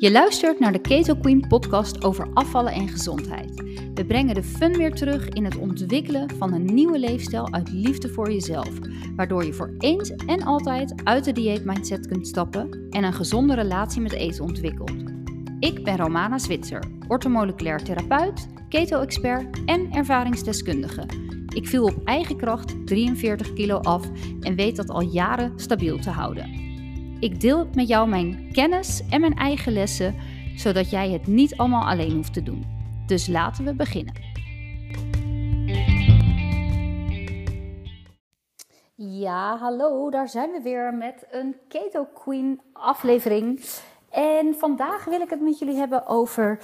Je luistert naar de Keto Queen podcast over afvallen en gezondheid. We brengen de fun weer terug in het ontwikkelen van een nieuwe leefstijl uit liefde voor jezelf, waardoor je voor eens en altijd uit de dieetmindset kunt stappen en een gezonde relatie met eten ontwikkelt. Ik ben Romana Zwitser, ortomoleculair therapeut, keto-expert en ervaringsdeskundige. Ik viel op eigen kracht 43 kilo af en weet dat al jaren stabiel te houden. Ik deel met jou mijn kennis en mijn eigen lessen, zodat jij het niet allemaal alleen hoeft te doen. Dus laten we beginnen. Ja, hallo, daar zijn we weer met een Keto Queen aflevering. En vandaag wil ik het met jullie hebben over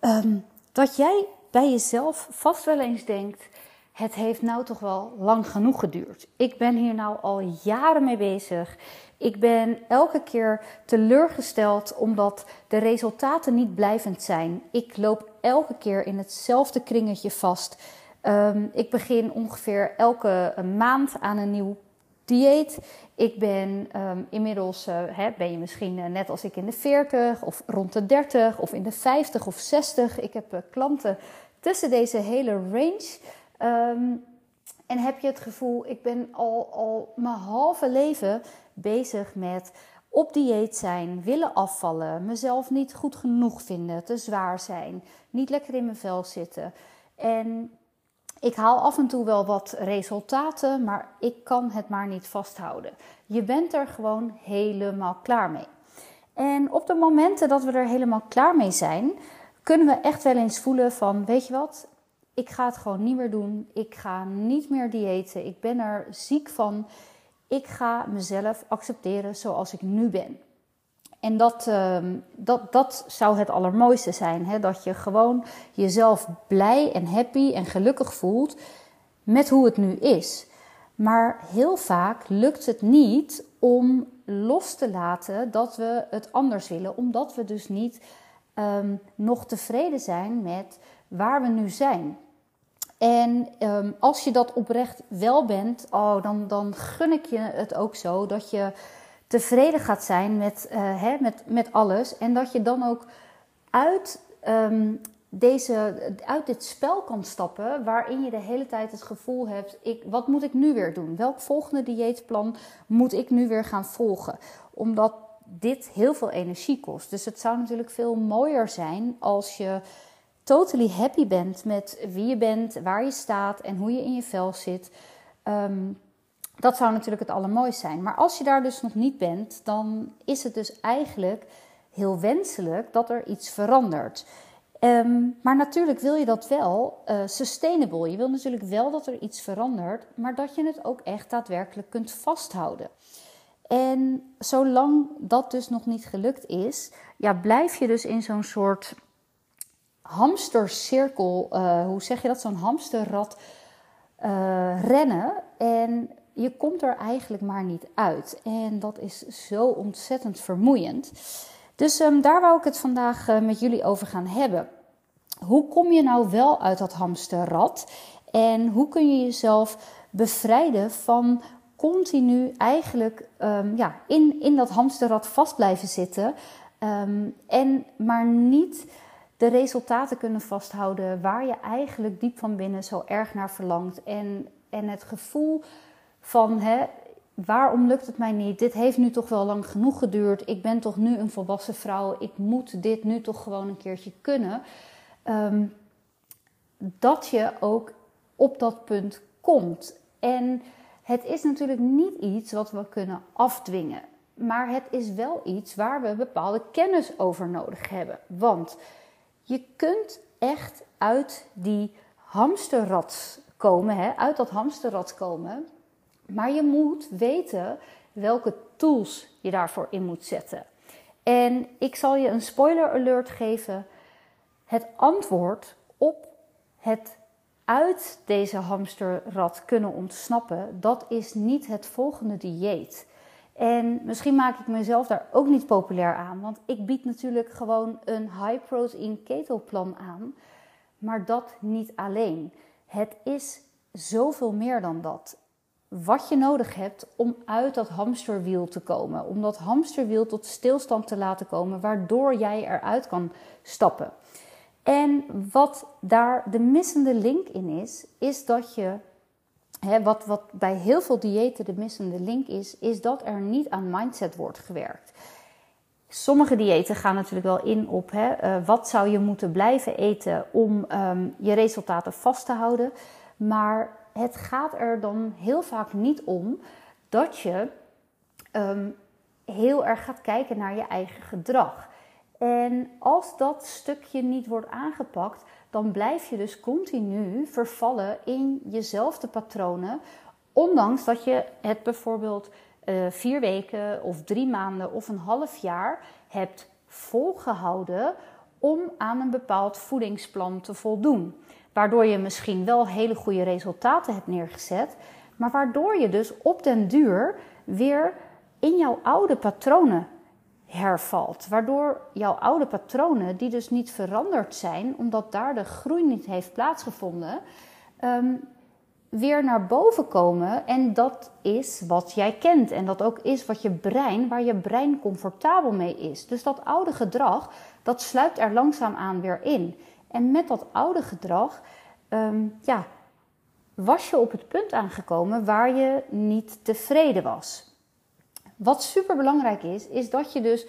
ehm, dat jij bij jezelf vast wel eens denkt: het heeft nou toch wel lang genoeg geduurd. Ik ben hier nou al jaren mee bezig. Ik ben elke keer teleurgesteld omdat de resultaten niet blijvend zijn. Ik loop elke keer in hetzelfde kringetje vast. Ehm, ik begin ongeveer elke maand aan een nieuw dieet. Ik ben ehm, inmiddels, uh, hè, ben je misschien eh, net als ik in de 40 of rond de 30 of in de 50 of 60. Ik heb uh, klanten tussen deze hele range. Ehm, en heb je het gevoel, ik ben al, al mijn halve leven bezig met op dieet zijn, willen afvallen, mezelf niet goed genoeg vinden, te zwaar zijn, niet lekker in mijn vel zitten. En ik haal af en toe wel wat resultaten, maar ik kan het maar niet vasthouden. Je bent er gewoon helemaal klaar mee. En op de momenten dat we er helemaal klaar mee zijn, kunnen we echt wel eens voelen van, weet je wat, ik ga het gewoon niet meer doen. Ik ga niet meer diëten. Ik ben er ziek van. Ik ga mezelf accepteren zoals ik nu ben. En dat, ehm, dat, dat zou het allermooiste zijn. Hè? Dat je gewoon jezelf blij en happy en gelukkig voelt met hoe het nu is. Maar heel vaak lukt het niet om los te laten dat we het anders willen, omdat we dus niet um, nog tevreden zijn met waar we nu zijn. En ehm, als je dat oprecht wel bent, oh, dan, dan gun ik je het ook zo dat je tevreden gaat zijn met, uh, hè, met, met alles. En dat je dan ook uit, ehm, deze, uit dit spel kan stappen, waarin je de hele tijd het gevoel hebt: ik, wat moet ik nu weer doen? Welk volgende dieetplan moet ik nu weer gaan volgen? Omdat dit heel veel energie kost. Dus het zou natuurlijk veel mooier zijn als je totally happy bent met wie je bent, waar je staat en hoe je in je vel zit. Ehm, dat zou natuurlijk het allermooiste zijn. Maar als je daar dus nog niet bent, dan is het dus eigenlijk heel wenselijk dat er iets verandert. Ehm, maar natuurlijk wil je dat wel uh, sustainable. Je wil natuurlijk wel dat er iets verandert, maar dat je het ook echt daadwerkelijk kunt vasthouden. En zolang dat dus nog niet gelukt is, ja, blijf je dus in zo'n soort hamstercirkel, uh, hoe zeg je dat, zo'n hamsterrad uh, rennen. En je komt er eigenlijk maar niet uit. En dat is zo ontzettend vermoeiend. Dus um, daar wou ik het vandaag uh, met jullie over gaan hebben. Hoe kom je nou wel uit dat hamsterrad? En hoe kun je jezelf bevrijden van continu eigenlijk um, ja, in, in dat hamsterrad vast blijven zitten. Um, en maar niet de resultaten kunnen vasthouden waar je eigenlijk diep van binnen zo erg naar verlangt. En, en het gevoel van hè, waarom lukt het mij niet? Dit heeft nu toch wel lang genoeg geduurd. Ik ben toch nu een volwassen vrouw. Ik moet dit nu toch gewoon een keertje kunnen. Um, dat je ook op dat punt komt. En het is natuurlijk niet iets wat we kunnen afdwingen. Maar het is wel iets waar we bepaalde kennis over nodig hebben. Want je kunt echt uit die hamsterrad komen, hè, uit dat hamsterrad komen. Maar je moet weten welke tools je daarvoor in moet zetten. En ik zal je een spoiler alert geven. Het antwoord op het uit deze hamsterrad kunnen ontsnappen, dat is niet het volgende dieet. En misschien maak ik mezelf daar ook niet populair aan, want ik bied natuurlijk gewoon een high protein keto plan aan, maar dat niet alleen. Het is zoveel meer dan dat. wat je nodig hebt om uit dat hamsterwiel te komen. Om dat hamsterwiel tot stilstand te laten komen, waardoor jij eruit kan stappen. En wat daar de missende link in is, is dat je, wat, wat bij heel veel diëten de missende link is, is dat er niet aan mindset wordt gewerkt. Sommige diëten gaan natuurlijk wel in op uh, wat zou je moeten blijven eten om um, je resultaten vast te houden. Maar het gaat er dan heel vaak niet om dat je um, heel erg gaat kijken naar je eigen gedrag. En als dat stukje niet wordt aangepakt, dan blijf je dus continu vervallen in jezelfde patronen. Ondanks dat je het bijvoorbeeld uh, vier weken of drie maanden of een half jaar hebt volgehouden om aan een bepaald voedingsplan te voldoen. Waardoor je misschien wel hele goede resultaten hebt neergezet, maar waardoor je dus op den duur weer in jouw oude patronen hervalt. Waardoor jouw oude patronen, die dus niet veranderd zijn, omdat daar de groei niet heeft plaatsgevonden, um, weer naar boven komen. En dat is wat jij kent. En dat ook is wat je brein, waar je brein comfortabel mee is. Dus dat oude gedrag, dat sluipt er langzaamaan weer in. En met dat oude gedrag, um, ja, was je op het punt aangekomen waar je niet tevreden was. Wat super belangrijk is, is dat je dus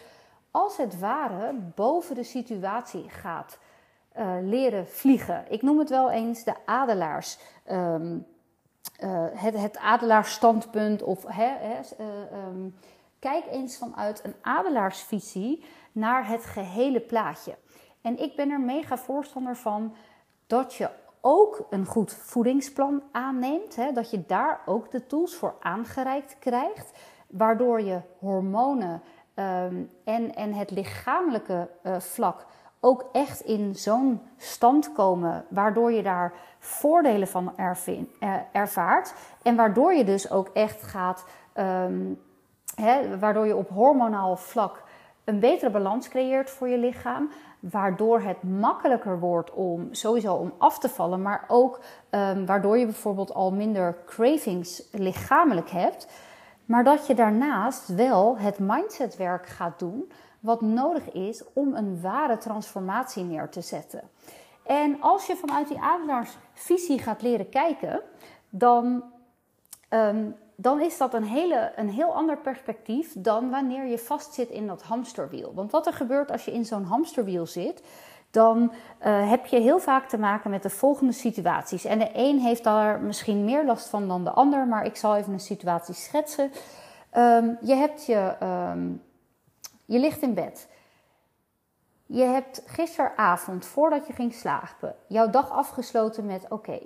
als het ware boven de situatie gaat uh, leren vliegen. Ik noem het wel eens de adelaars. Um, het, het adelaarsstandpunt of uh, um, kijk eens vanuit een adelaarsvisie naar het gehele plaatje. En ik ben er mega voorstander van dat je ook een goed voedingsplan aanneemt. Dat je daar ook de tools voor aangereikt krijgt. Waardoor je hormonen um, en, en het lichamelijke uh, vlak ook echt in zo'n stand komen, waardoor je daar voordelen van ervaart. En waardoor je dus ook echt gaat, hè, waardoor je op hormonaal vlak een betere balans creëert voor je lichaam. Waardoor het makkelijker wordt om sowieso om af te vallen, maar ook um, waardoor je bijvoorbeeld al minder cravings lichamelijk hebt. Maar dat je daarnaast wel het mindsetwerk gaat doen wat nodig is om een ware transformatie neer te zetten. En als je vanuit die adelaarsvisie gaat leren kijken, dan, um, dan is dat een, hele, een heel ander perspectief dan wanneer je vastzit in dat hamsterwiel. Want wat er gebeurt als je in zo'n hamsterwiel zit, dan uh, heb je heel vaak te maken met de volgende situaties. En de een heeft daar misschien meer last van dan de ander, maar ik zal even een situatie schetsen. Um, je hebt je, um, je ligt in bed. Je hebt gisteravond, voordat je ging slapen, jouw dag afgesloten met: Oké,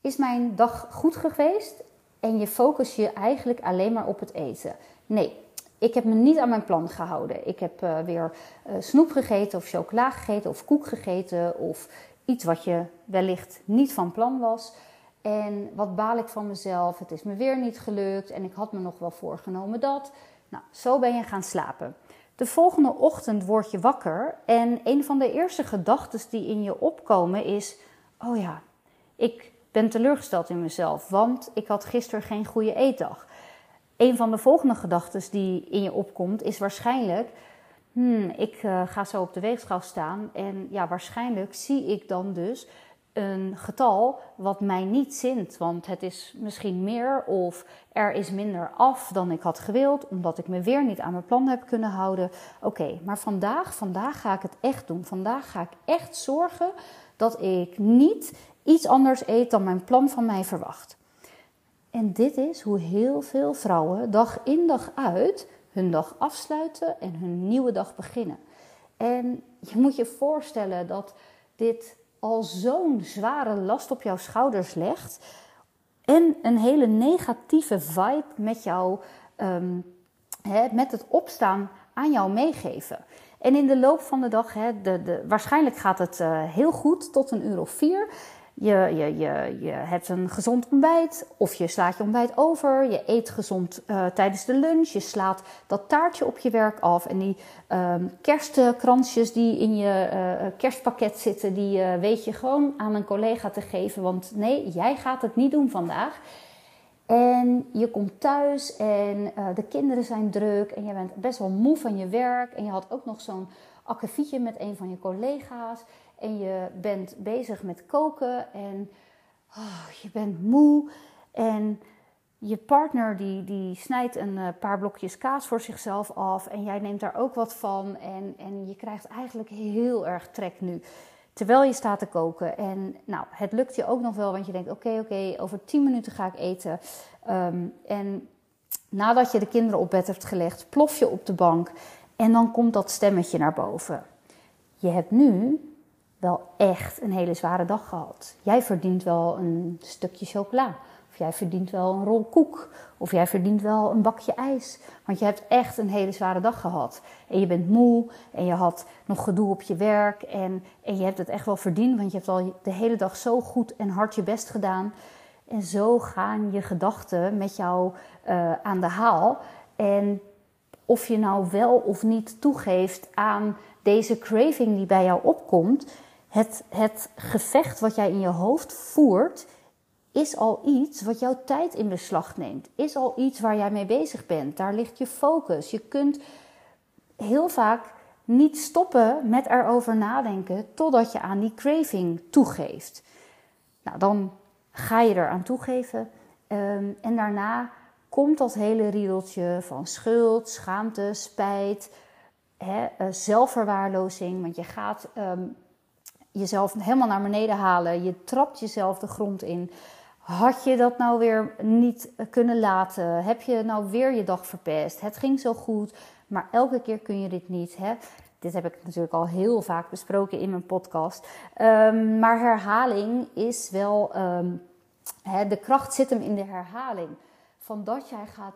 is mijn dag goed geweest? En je focus je eigenlijk alleen maar op het eten. Nee, ik heb me niet aan mijn plan gehouden. Ik heb uh, weer uh, snoep gegeten of chocola gegeten of koek gegeten of iets wat je wellicht niet van plan was. En wat baal ik van mezelf? Het is me weer niet gelukt en ik had me nog wel voorgenomen dat. Nou, zo ben je gaan slapen. De volgende ochtend word je wakker en een van de eerste gedachten die in je opkomen is: Oh ja, ik ben teleurgesteld in mezelf, want ik had gisteren geen goede eetdag. Een van de volgende gedachten die in je opkomt is waarschijnlijk: hmm, ik uh, ga zo op de weegschaal staan en ja, waarschijnlijk zie ik dan dus een getal wat mij niet zint. Want het is misschien meer of er is minder af dan ik had gewild, omdat ik me weer niet aan mijn plan heb kunnen houden. Oké, maar vandaag, vandaag ga ik het echt doen. Vandaag ga ik echt zorgen dat ik niet iets anders eet dan mijn plan van mij verwacht. En dit is hoe heel veel vrouwen dag in dag uit hun dag afsluiten en hun nieuwe dag beginnen. En je moet je voorstellen dat dit al zo'n zware last op jouw schouders legt. En een hele negatieve vibe met jou, hè, met het opstaan aan jou meegeven. En in de loop van de dag, de, de, waarschijnlijk gaat het uh, heel goed tot een uur of vier. Je, je, je, je hebt een gezond ontbijt of je slaat je ontbijt over. Je eet gezond uh, tijdens de lunch. Je slaat dat taartje op je werk af. En die um, kerstkransjes die in je uh, kerstpakket zitten, die weet je gewoon aan een collega te geven. Want nee, jij gaat het niet doen vandaag. En je komt thuis en de kinderen zijn druk en je bent best wel moe van je werk. En je had ook nog zo'n akkefietje met een van je collega's. En je bent bezig met koken en oh, je bent moe. En je partner die, die snijdt een uh, paar blokjes kaas voor zichzelf af. En jij neemt daar ook wat van. En, en je krijgt eigenlijk heel erg trek nu. Terwijl je staat te koken. En nou, het lukt je ook nog wel, want je denkt: oké, oké, over 10 minuten ga ik eten. Ehm, en nadat je de kinderen op bed hebt gelegd, plof je op de bank. En dan komt dat stemmetje naar boven. Je hebt nu wel echt een hele zware dag gehad. Jij verdient wel een stukje chocola. Of jij verdient wel een rol koek. Of jij verdient wel een bakje ijs. Want je hebt echt een hele zware dag gehad. En je bent moe. En je had nog gedoe op je werk. En, en je hebt het echt wel verdiend. Want je hebt al de hele dag zo goed en hard je best gedaan. En zo gaan je gedachten met jou uh, aan de haal. En of je nou wel of niet toegeeft aan deze craving die bij jou opkomt. Het, het gevecht wat jij in je hoofd voert is al iets wat jouw tijd in beslag neemt. Is al iets waar jij mee bezig bent. Daar ligt je focus. Je kunt heel vaak niet stoppen met erover nadenken totdat je aan die craving toegeeft. Nou, dan ga je eraan toegeven um, en daarna komt dat hele riedeltje van schuld, schaamte, spijt, hè, uh, zelfverwaarlozing. Want je gaat um, jezelf helemaal naar beneden halen. Je trapt jezelf de grond in. Had je dat nou weer niet kunnen laten? Heb je nou weer je dag verpest? Het ging zo goed, maar elke keer kun je dit niet. Hè? Dit heb ik natuurlijk al heel vaak besproken in mijn podcast. Um, maar herhaling is wel. Um, hè, de kracht zit hem in de herhaling. Van dat jij gaat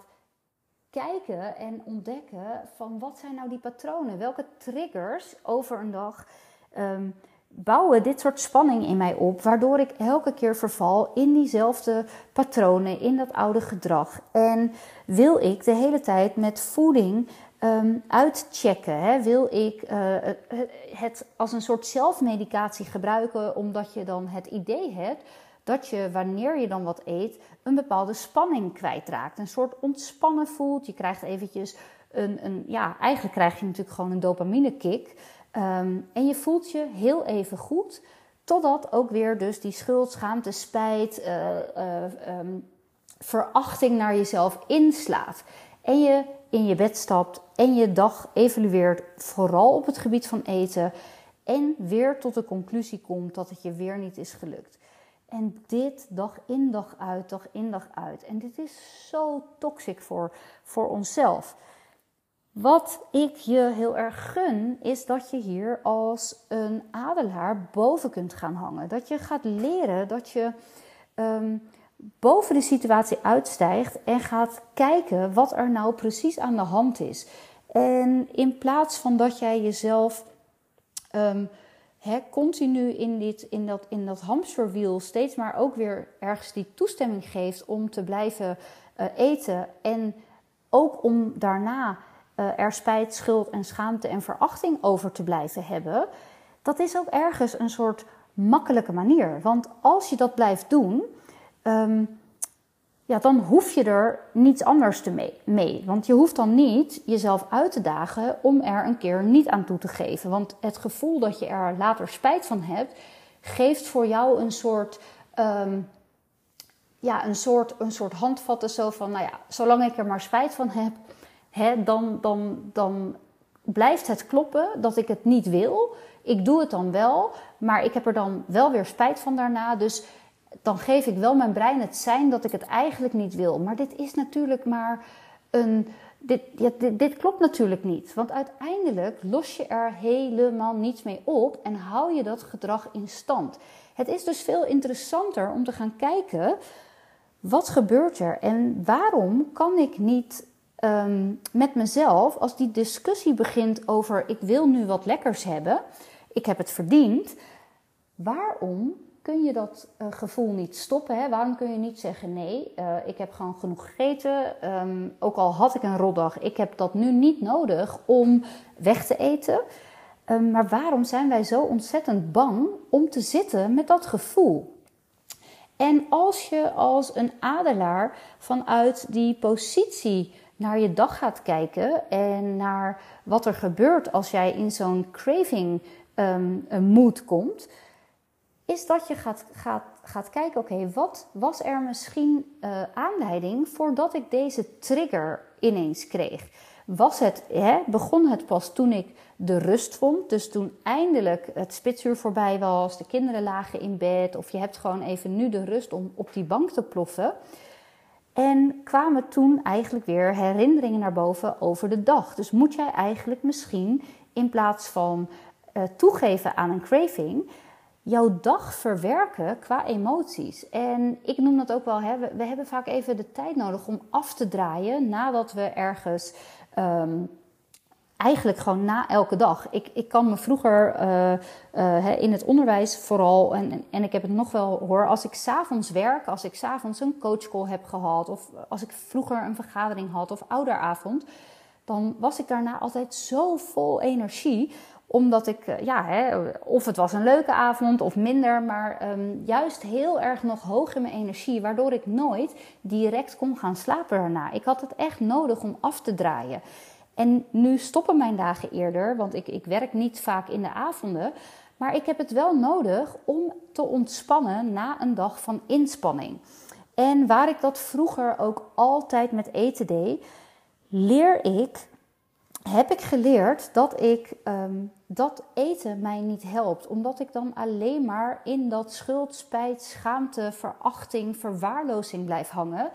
kijken en ontdekken van wat zijn nou die patronen? Welke triggers over een dag um, bouwen dit soort spanning in mij op, waardoor ik elke keer verval in diezelfde patronen, in dat oude gedrag. En wil ik de hele tijd met voeding um, uitchecken? Hè? Wil ik uh, het als een soort zelfmedicatie gebruiken, omdat je dan het idee hebt dat je wanneer je dan wat eet, een bepaalde spanning kwijtraakt. Een soort ontspannen voelt. Je krijgt eventjes een, een ja, eigenlijk krijg je natuurlijk gewoon een dopamine kick. Um, en je voelt je heel even goed, totdat ook weer dus die schuld, schaamte, spijt, uh, uh, um, verachting naar jezelf inslaat. En je in je bed stapt en je dag evalueert, vooral op het gebied van eten. En weer tot de conclusie komt dat het je weer niet is gelukt. En dit dag in dag uit, dag in dag uit. En dit is zo toxic voor, voor onszelf. Wat ik je heel erg gun, is dat je hier als een adelaar boven kunt gaan hangen. Dat je gaat leren dat je um, boven de situatie uitstijgt en gaat kijken wat er nou precies aan de hand is. En in plaats van dat jij jezelf um, continu in, dit, in, dat, in dat hamsterwiel steeds maar ook weer ergens die toestemming geeft om te blijven uh, eten. En ook om daarna uh, er spijt, schuld en schaamte en verachting over te blijven hebben, dat is ook ergens een soort makkelijke manier. Want als je dat blijft doen, um, ja, dan hoef je er niets anders te mee, mee. Want je hoeft dan niet jezelf uit te dagen om er een keer niet aan toe te geven. Want het gevoel dat je er later spijt van hebt, geeft voor jou een soort. Um, ja, een soort, een soort handvatten zo van, nou ja, zolang ik er maar spijt van heb, hè, dan, dan, dan blijft het kloppen dat ik het niet wil. Ik doe het dan wel, maar ik heb er dan wel weer spijt van daarna. Dus dan geef ik wel mijn brein het zijn dat ik het eigenlijk niet wil. Maar dit is natuurlijk maar een. Dit, ja, dit, klopt natuurlijk niet. Want uiteindelijk los je er helemaal niets mee op en hou je dat gedrag in stand. Het is dus veel interessanter om te gaan kijken. Wat gebeurt er en waarom kan ik niet um, met mezelf, als die discussie begint over ik wil nu wat lekkers hebben, ik heb het verdiend, waarom kun je dat uh, gevoel niet stoppen? Hè? Waarom kun je niet zeggen nee, uh, ik heb gewoon genoeg gegeten, um, ook al had ik een rotdag, ik heb dat nu niet nodig om weg te eten. Um, maar waarom zijn wij zo ontzettend bang om te zitten met dat gevoel? En als je als een adelaar vanuit die positie naar je dag gaat kijken en naar wat er gebeurt als jij in zo'n craving um, mood komt, is dat je gaat, gaat, gaat kijken: oké, wat was er misschien uh, aanleiding voordat ik deze trigger ineens kreeg? Was het, hè, begon het pas toen ik de rust vond? Dus toen eindelijk het spitsuur voorbij was, de kinderen lagen in bed, of je hebt gewoon even nu de rust om op die bank te ploffen. En kwamen toen eigenlijk weer herinneringen naar boven over de dag. Dus moet jij eigenlijk misschien in plaats van uh, toegeven aan een craving, jouw dag verwerken qua emoties. En ik noem dat ook wel, hè, we, hebben vaak even de tijd nodig om af te draaien nadat we ergens. Um, eigenlijk gewoon na elke dag. Ik, ik kan me vroeger uh, uh, in het onderwijs vooral, en, en ik heb het nog wel hoor, als ik s'avonds werk, als ik s'avonds een coachcall heb gehad, of als ik vroeger een vergadering had of ouderavond, dan was ik daarna altijd zo vol energie omdat ik, eh, ja, hè, of het was een leuke avond of minder, maar um, juist heel erg nog hoog in mijn energie, waardoor ik nooit direct kon gaan slapen daarna. Ik had het echt nodig om af te draaien. En nu stoppen mijn dagen eerder, want ik, ik werk niet vaak in de avonden. Maar ik heb het wel nodig om te ontspannen na een dag van inspanning. En waar ik dat vroeger ook altijd met eten deed, leer ik, heb ik geleerd dat ik um, dat eten mij niet helpt. Omdat ik dan alleen maar in dat schuld, spijt, schaamte, verachting, verwaarlozing blijf hangen.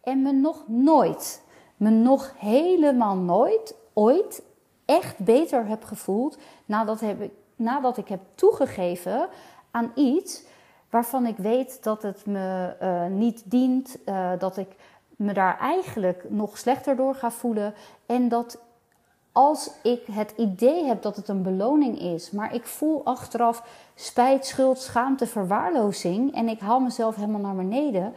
En me nog nooit, me nog helemaal nooit, ooit echt beter heb gevoeld nadat, heb ik, nadat ik heb toegegeven aan iets waarvan ik weet dat het me uh, niet dient, uh, dat ik me daar eigenlijk nog slechter door ga voelen en dat als ik het idee heb dat het een beloning is, maar ik voel achteraf spijt, schuld, schaamte, verwaarlozing en ik haal mezelf helemaal naar beneden,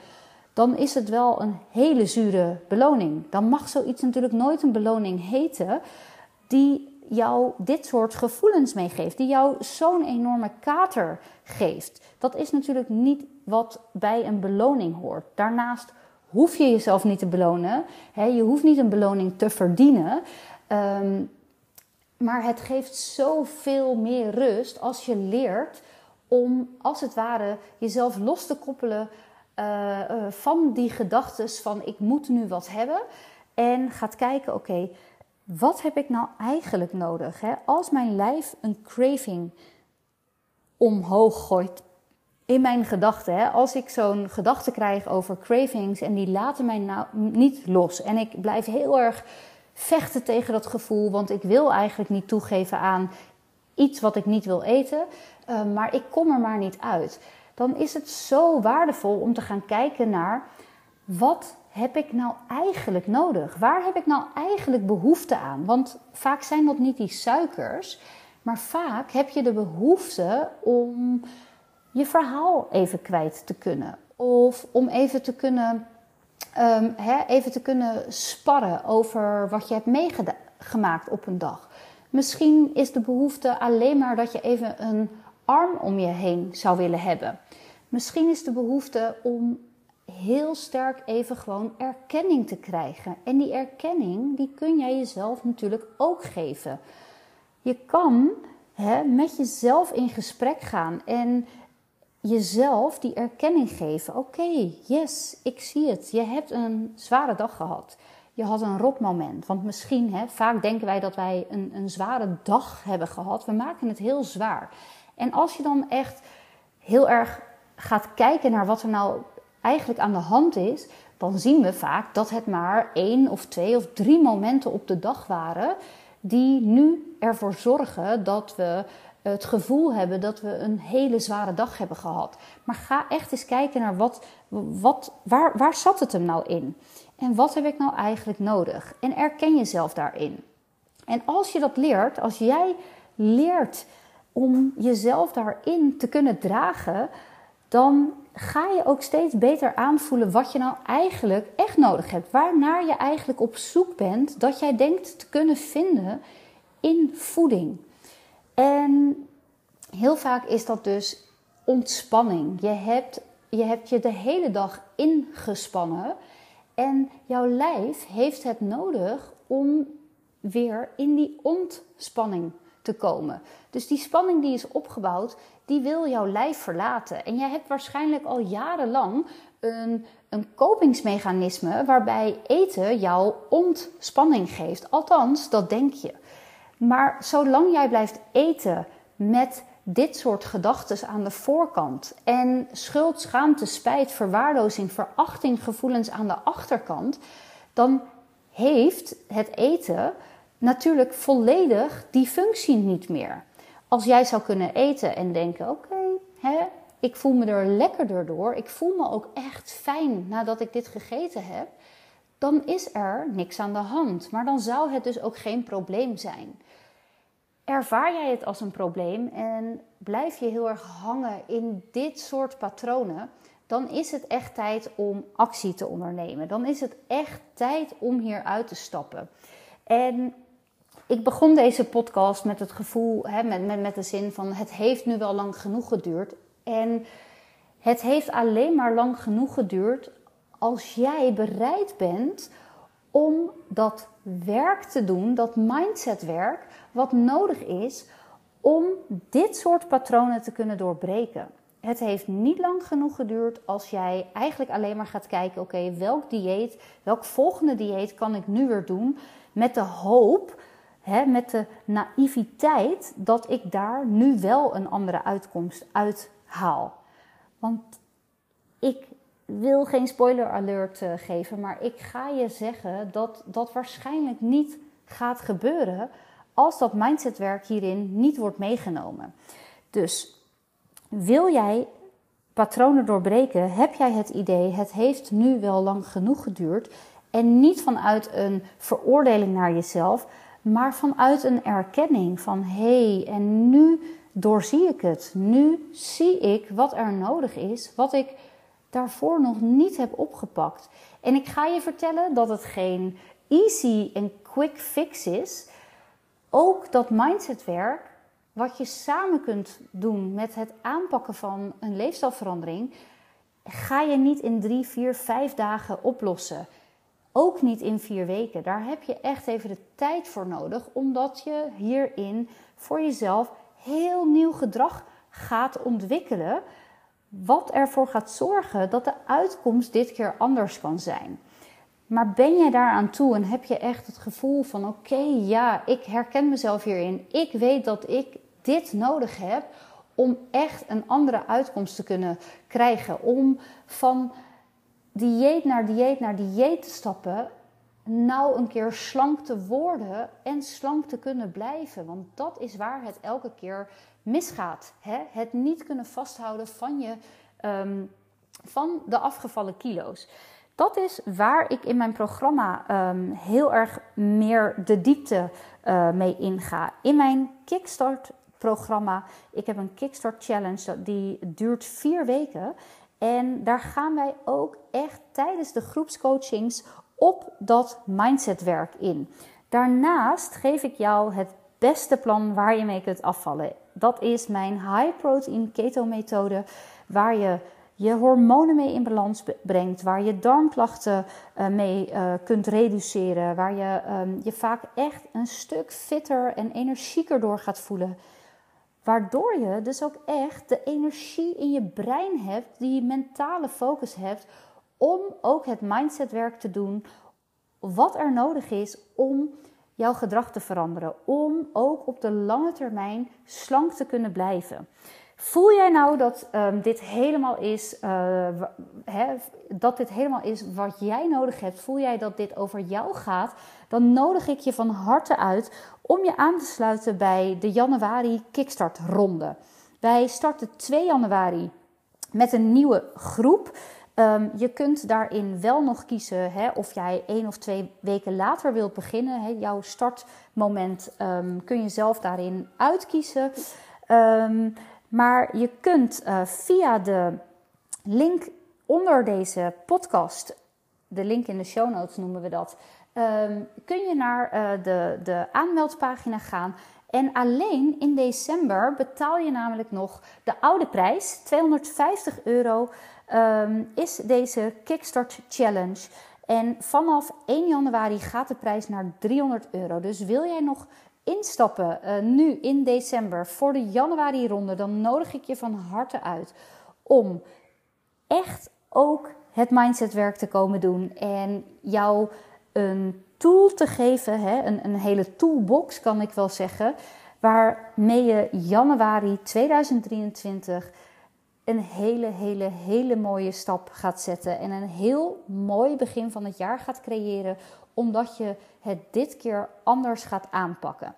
dan is het wel een hele zure beloning. Dan mag zoiets natuurlijk nooit een beloning heten die jou dit soort gevoelens meegeeft, die jou zo'n enorme kater geeft. Dat is natuurlijk niet wat bij een beloning hoort. Daarnaast hoef je jezelf niet te belonen. Je hoeft niet een beloning te verdienen. Um, maar het geeft zoveel meer rust als je leert om als het ware jezelf los te koppelen uh, uh, van die gedachten van ik moet nu wat hebben. En gaat kijken, oké, wat heb ik nou eigenlijk nodig? Hè? Als mijn lijf een craving omhoog gooit in mijn gedachten. Als ik zo'n gedachte krijg over cravings en die laten mij nou niet los. En ik blijf heel erg vechten tegen dat gevoel, want ik wil eigenlijk niet toegeven aan iets wat ik niet wil eten, uh, maar ik kom er maar niet uit. Dan is het zo waardevol om te gaan kijken naar wat heb ik nou eigenlijk nodig? Waar heb ik nou eigenlijk behoefte aan? Want vaak zijn dat niet die suikers, maar vaak heb je de behoefte om je verhaal even kwijt te kunnen. Of om even te kunnen um, even te kunnen sparren over wat je hebt meegemaakt op een dag. Misschien is de behoefte alleen maar dat je even een arm om je heen zou willen hebben. Misschien is de behoefte om heel sterk even gewoon erkenning te krijgen. En die erkenning, die kun jij jezelf natuurlijk ook geven. Je kan met jezelf in gesprek gaan en jezelf die erkenning geven. Oké, yes, ik zie het. Je hebt een zware dag gehad. Je had een rot moment. Want misschien, hè, vaak denken wij dat wij een, een zware dag hebben gehad. We maken het heel zwaar. En als je dan echt heel erg gaat kijken naar wat er nou eigenlijk aan de hand is, dan zien we vaak dat het maar één of twee of drie momenten op de dag waren die nu ervoor zorgen dat we het gevoel hebben dat we een hele zware dag hebben gehad. Maar ga echt eens kijken naar wat, wat, waar, waar zat het hem nou in? En wat heb ik nou eigenlijk nodig? En erken jezelf daarin. En als je dat leert, als jij leert om jezelf daarin te kunnen dragen, dan ga je ook steeds beter aanvoelen wat je nou eigenlijk echt nodig hebt. Waarnaar je eigenlijk op zoek bent dat jij denkt te kunnen vinden in voeding. En heel vaak is dat dus ontspanning. Je hebt je hebt je de hele dag ingespannen. En jouw lijf heeft het nodig om weer in die ontspanning te komen. Dus die spanning die is opgebouwd, die wil jouw lijf verlaten. En jij hebt waarschijnlijk al jarenlang een, een kopingsmechanisme waarbij eten jou ontspanning geeft. Althans, dat denk je. Maar zolang jij blijft eten met dit soort gedachten aan de voorkant en schuld, schaamte, spijt, verwaarlozing, verachting, gevoelens aan de achterkant, dan heeft het eten natuurlijk volledig die functie niet meer. Als jij zou kunnen eten en denken: oké, ik voel me er lekkerder door, ik voel me ook echt fijn nadat ik dit gegeten heb, dan is er niks aan de hand. Maar dan zou het dus ook geen probleem zijn. Ervaar jij het als een probleem en blijf je heel erg hangen in dit soort patronen, dan is het echt tijd om actie te ondernemen. Dan is het echt tijd om hier uit te stappen. En ik begon deze podcast met het gevoel, hè, met, met, met de zin van het heeft nu wel lang genoeg geduurd. En het heeft alleen maar lang genoeg geduurd als jij bereid bent om dat werk te doen, dat mindsetwerk, wat nodig is om dit soort patronen te kunnen doorbreken. Het heeft niet lang genoeg geduurd als jij eigenlijk alleen maar gaat kijken: oké, welk dieet, welk volgende dieet kan ik nu weer doen? Met de hoop, hè, met de naïviteit dat ik daar nu wel een andere uitkomst uit haal. Want ik wil geen spoiler alert eh, geven, maar ik ga je zeggen dat dat waarschijnlijk niet gaat gebeuren als dat mindsetwerk hierin niet wordt meegenomen. Dus wil jij patronen doorbreken, heb jij het idee, het heeft nu wel lang genoeg geduurd en niet vanuit een veroordeling naar jezelf, maar vanuit een erkenning van hé, hey, en nu doorzie ik het. Nu zie ik wat er nodig is, wat ik daarvoor nog niet heb opgepakt. En ik ga je vertellen dat het geen easy en quick fix is. Ook dat mindsetwerk, wat je samen kunt doen met het aanpakken van een leefstijlverandering, ga je niet in drie, vier, vijf dagen oplossen. Ook niet in vier weken. Daar heb je echt even de tijd voor nodig, omdat je hierin voor jezelf heel nieuw gedrag gaat ontwikkelen. Wat ervoor gaat zorgen dat de uitkomst dit keer anders kan zijn. Maar ben je daaraan toe en heb je echt het gevoel van: oké, ja, ik herken mezelf hierin. Ik weet dat ik dit nodig heb om echt een andere uitkomst te kunnen krijgen. Om van dieet naar dieet naar dieet te stappen. Nou een keer slank te worden en slank te kunnen blijven. Want dat is waar het elke keer misgaat. Hè? Het niet kunnen vasthouden van, je, um, van de afgevallen kilo's. Dat is waar ik in mijn programma um, heel erg meer de diepte uh, mee inga. In mijn Kickstart programma, ik heb een Kickstart Challenge, die duurt vier weken. En daar gaan wij ook echt tijdens de groepscoachings op dat mindsetwerk in. Daarnaast geef ik jou het beste plan waar je mee kunt afvallen. Dat is mijn high protein keto methode, waar je je hormonen mee in balans brengt, waar je darmklachten uh, mee uh, kunt reduceren, waar je um, je vaak echt een stuk fitter en energieker door gaat voelen. Waardoor je dus ook echt de energie in je brein hebt, die mentale focus hebt, om ook het mindsetwerk te doen wat er nodig is om jouw gedrag te veranderen. Om ook op de lange termijn slank te kunnen blijven. Voel jij nou dat um, dit helemaal is, uh, dat dit helemaal is wat jij nodig hebt? Voel jij dat dit over jou gaat? Dan nodig ik je van harte uit om je aan te sluiten bij de januari Kickstart ronde. Wij starten 2 januari met een nieuwe groep. Um, je kunt daarin wel nog kiezen hè, of jij één of twee weken later wilt beginnen. Jouw startmoment um, kun je zelf daarin uitkiezen. Um, maar je kunt uh, via de link onder deze podcast, de link in de show notes noemen we dat, kun je naar uh, de, de aanmeldpagina gaan. En alleen in december betaal je namelijk nog de oude prijs, 250 euro ehm, is deze Kickstart Challenge. En vanaf 1 januari gaat de prijs naar 300 euro. Dus wil jij nog instappen uh, nu in december voor de januari-ronde, dan nodig ik je van harte uit om echt ook het mindsetwerk te komen doen en jou een tool te geven, hè, een, een hele toolbox kan ik wel zeggen, waarmee je januari 2023 een hele, hele, hele mooie stap gaat zetten en een heel mooi begin van het jaar gaat creëren, omdat je het dit keer anders gaat aanpakken.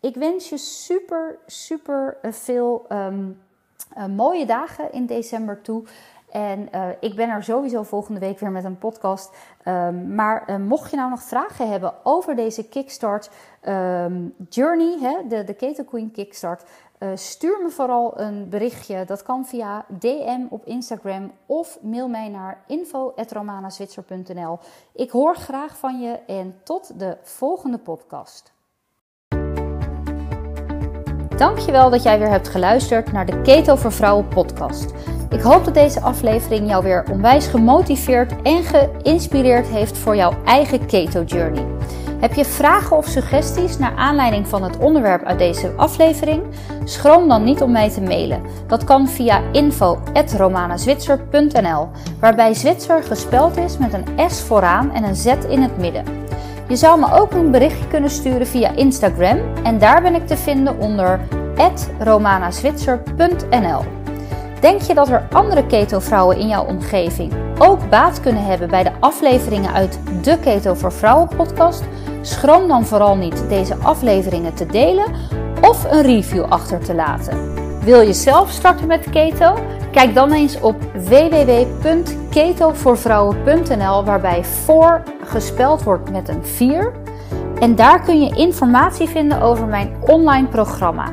Ik wens je super, super veel um, uh, mooie dagen in december toe. En uh, ik ben er sowieso volgende week weer met een podcast. Um, maar mocht je nou nog vragen hebben over deze Kickstart um, Journey, hè, de, de Keto Queen Kickstart, uh, stuur me vooral een berichtje. Dat kan via DM op Instagram of mail mij naar info.romanazwitser.nl. Ik hoor graag van je en tot de volgende podcast. Dankjewel dat jij weer hebt geluisterd naar de Keto voor Vrouwen podcast. Ik hoop dat deze aflevering jou weer onwijs gemotiveerd en geïnspireerd heeft voor jouw eigen keto journey. Heb je vragen of suggesties naar aanleiding van het onderwerp uit deze aflevering? Schroom dan niet om mij te mailen. Dat kan via info@romanazwitser.nl, waarbij Zwitser gespeld is met een S vooraan en een Z in het midden. Je zou me ook een berichtje kunnen sturen via Instagram en daar ben ik te vinden onder romanazwitser.nl. Denk je dat er andere keto-vrouwen in jouw omgeving ook baat kunnen hebben bij de afleveringen uit de Keto voor Vrouwen podcast? Schroom dan vooral niet deze afleveringen te delen of een review achter te laten. Wil je zelf starten met keto? Kijk dan eens op www.ketovoorvrouwen.nl waarbij voor gespeld wordt met een 4. En daar kun je informatie vinden over mijn online programma.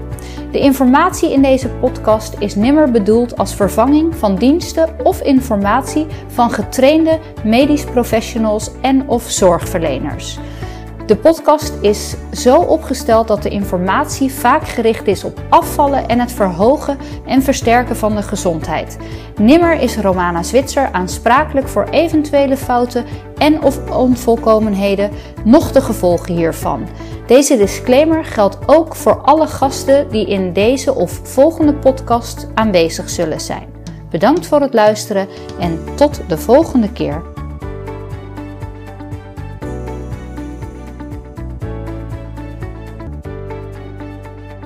De informatie in deze podcast is nimmer bedoeld als vervanging van diensten of informatie van getrainde medisch professionals en of zorgverleners. De podcast is zo opgesteld dat de informatie vaak gericht is op afvallen en het verhogen en versterken van de gezondheid. Nimmer is Romana Zwitser aansprakelijk voor eventuele fouten en of onvolkomenheden, noch de gevolgen hiervan. Deze disclaimer geldt ook voor alle gasten die in deze of volgende podcast aanwezig zullen zijn. Bedankt voor het luisteren en tot de volgende keer.